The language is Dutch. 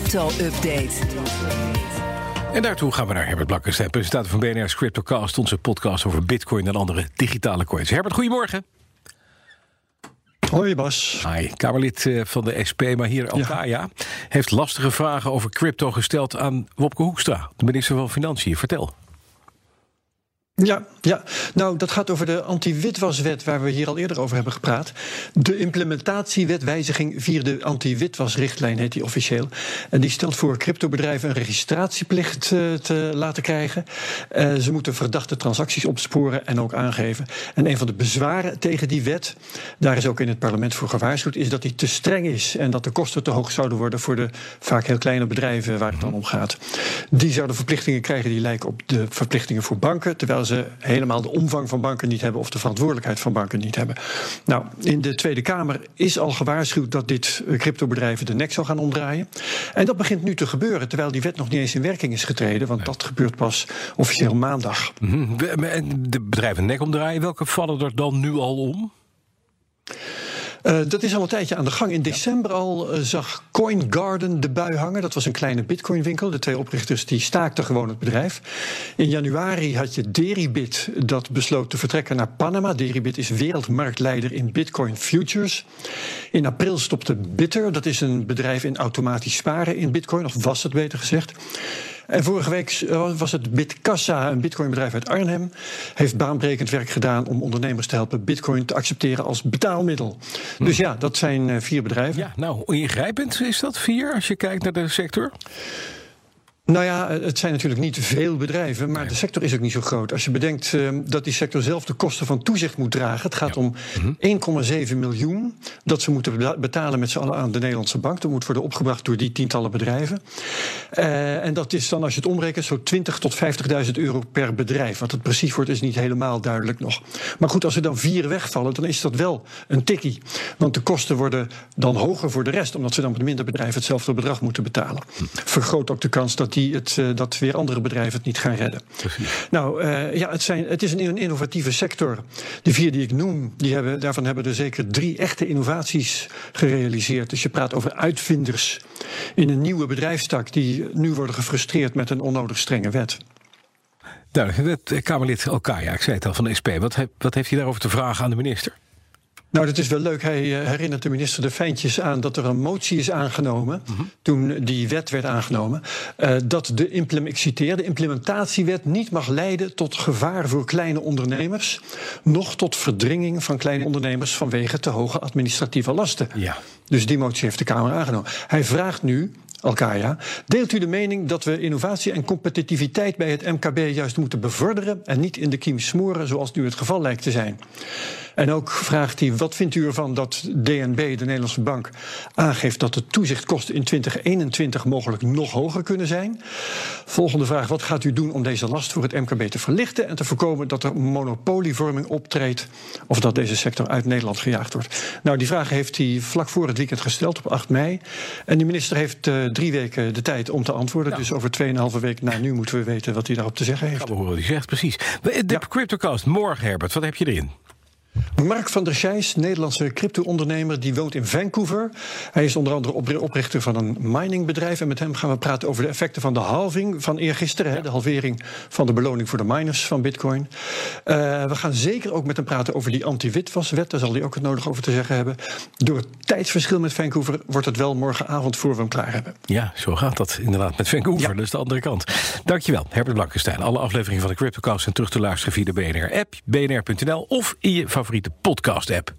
crypto-update. En daartoe gaan we naar Herbert Blakkers, presentator van BNR's Cryptocast, onze podcast over Bitcoin en andere digitale coins. Herbert, goedemorgen. Hoi Bas. Hi, Kamerlid eh, van de SP, maar hier Alkaya, heeft lastige vragen over crypto gesteld aan Wopke Hoekstra, de minister van Financiën. Vertel. Ja, ja, nou dat gaat over de anti-witwaswet waar we hier al eerder over hebben gepraat. De implementatiewetwijziging via de anti-witwasrichtlijn heet die officieel. En die stelt voor cryptobedrijven een registratieplicht uh, te laten krijgen. Uh, ze moeten verdachte transacties opsporen en ook aangeven. En een van de bezwaren tegen die wet, daar is ook in het parlement voor gewaarschuwd, is dat die te streng is en dat de kosten te hoog zouden worden voor de vaak heel kleine bedrijven waar het dan om gaat. Die zouden verplichtingen krijgen die lijken op de verplichtingen voor banken, terwijl ze helemaal de omvang van banken niet hebben of de verantwoordelijkheid van banken niet hebben. Nou, in de Tweede Kamer is al gewaarschuwd dat dit cryptobedrijven de nek zal gaan omdraaien. En dat begint nu te gebeuren, terwijl die wet nog niet eens in werking is getreden, want dat gebeurt pas officieel maandag. En de bedrijven nek omdraaien, welke vallen er dan nu al om? Uh, dat is al een tijdje aan de gang. In december al uh, zag Coin Garden de bui hangen. Dat was een kleine bitcoinwinkel. De twee oprichters die staakten gewoon het bedrijf. In januari had je Deribit dat besloot te vertrekken naar Panama. Deribit is wereldmarktleider in bitcoin futures. In april stopte Bitter. Dat is een bedrijf in automatisch sparen in bitcoin. Of was het beter gezegd. En vorige week was het Bitkassa, een bitcoinbedrijf uit Arnhem, heeft baanbrekend werk gedaan om ondernemers te helpen bitcoin te accepteren als betaalmiddel. Dus ja, dat zijn vier bedrijven. Ja, nou, ingrijpend is dat vier als je kijkt naar de sector? Nou ja, het zijn natuurlijk niet veel bedrijven, maar de sector is ook niet zo groot. Als je bedenkt uh, dat die sector zelf de kosten van toezicht moet dragen. Het gaat ja. om mm -hmm. 1,7 miljoen dat ze moeten betalen met z'n allen aan de Nederlandse bank. Dat moet worden opgebracht door die tientallen bedrijven. Uh, en dat is dan, als je het omrekent, zo 20 tot 50.000 euro per bedrijf. Wat het precies wordt, is niet helemaal duidelijk nog. Maar goed, als er dan vier wegvallen, dan is dat wel een tikkie. Want de kosten worden dan hoger voor de rest, omdat ze dan met minder bedrijven hetzelfde bedrag moeten betalen. Vergroot ook de kans dat die het, uh, dat weer andere bedrijven het niet gaan redden. Precies. Nou, uh, ja, het, zijn, het is een innovatieve sector. De vier die ik noem, die hebben, daarvan hebben er zeker drie echte innovaties gerealiseerd. Dus je praat over uitvinders in een nieuwe bedrijfstak die nu worden gefrustreerd met een onnodig strenge wet. Duidelijk. Kamerlid Alkaya, ik zei het al van de SP. Wat, wat heeft hij daarover te vragen aan de minister? Nou, dat is wel leuk. Hij uh, herinnert de minister de Fijntjes aan dat er een motie is aangenomen. -huh. toen die wet werd aangenomen. Uh, dat de, ik citeer, de implementatiewet niet mag leiden tot gevaar voor kleine ondernemers. noch tot verdringing van kleine ondernemers vanwege te hoge administratieve lasten. Ja. Dus die motie heeft de Kamer aangenomen. Hij vraagt nu Alkaya. Deelt u de mening dat we innovatie en competitiviteit bij het MKB juist moeten bevorderen en niet in de kiem smoren zoals nu het geval lijkt te zijn? En ook vraagt hij, wat vindt u ervan dat DNB, de Nederlandse bank, aangeeft dat de toezichtkosten in 2021 mogelijk nog hoger kunnen zijn? Volgende vraag, wat gaat u doen om deze last voor het MKB te verlichten en te voorkomen dat er monopolievorming optreedt of dat deze sector uit Nederland gejaagd wordt? Nou, die vraag heeft hij vlak voor het weekend gesteld op 8 mei. En de minister heeft uh, drie weken de tijd om te antwoorden. Ja. Dus over 2,5 week na nu moeten we weten wat hij daarop te zeggen heeft. Ja, we horen wat hij zegt, precies. De ja. CryptoCast, morgen Herbert, wat heb je erin? Mark van der Scheijs, Nederlandse crypto-ondernemer, die woont in Vancouver. Hij is onder andere oprichter van een miningbedrijf. En met hem gaan we praten over de effecten van de halving van eergisteren. Ja. De halvering van de beloning voor de miners van Bitcoin. Uh, we gaan zeker ook met hem praten over die anti-witwaswet. Daar zal hij ook het nodig over te zeggen hebben. Door het tijdsverschil met Vancouver wordt het wel morgenavond voor we hem klaar hebben. Ja, zo gaat dat inderdaad met Vancouver. Ja. Dus de andere kant. Dankjewel, Herbert Blankenstein. Alle afleveringen van de CryptoCast zijn terug te luisteren via de BNR-app, bnr.nl of in je favoriete podcast-app.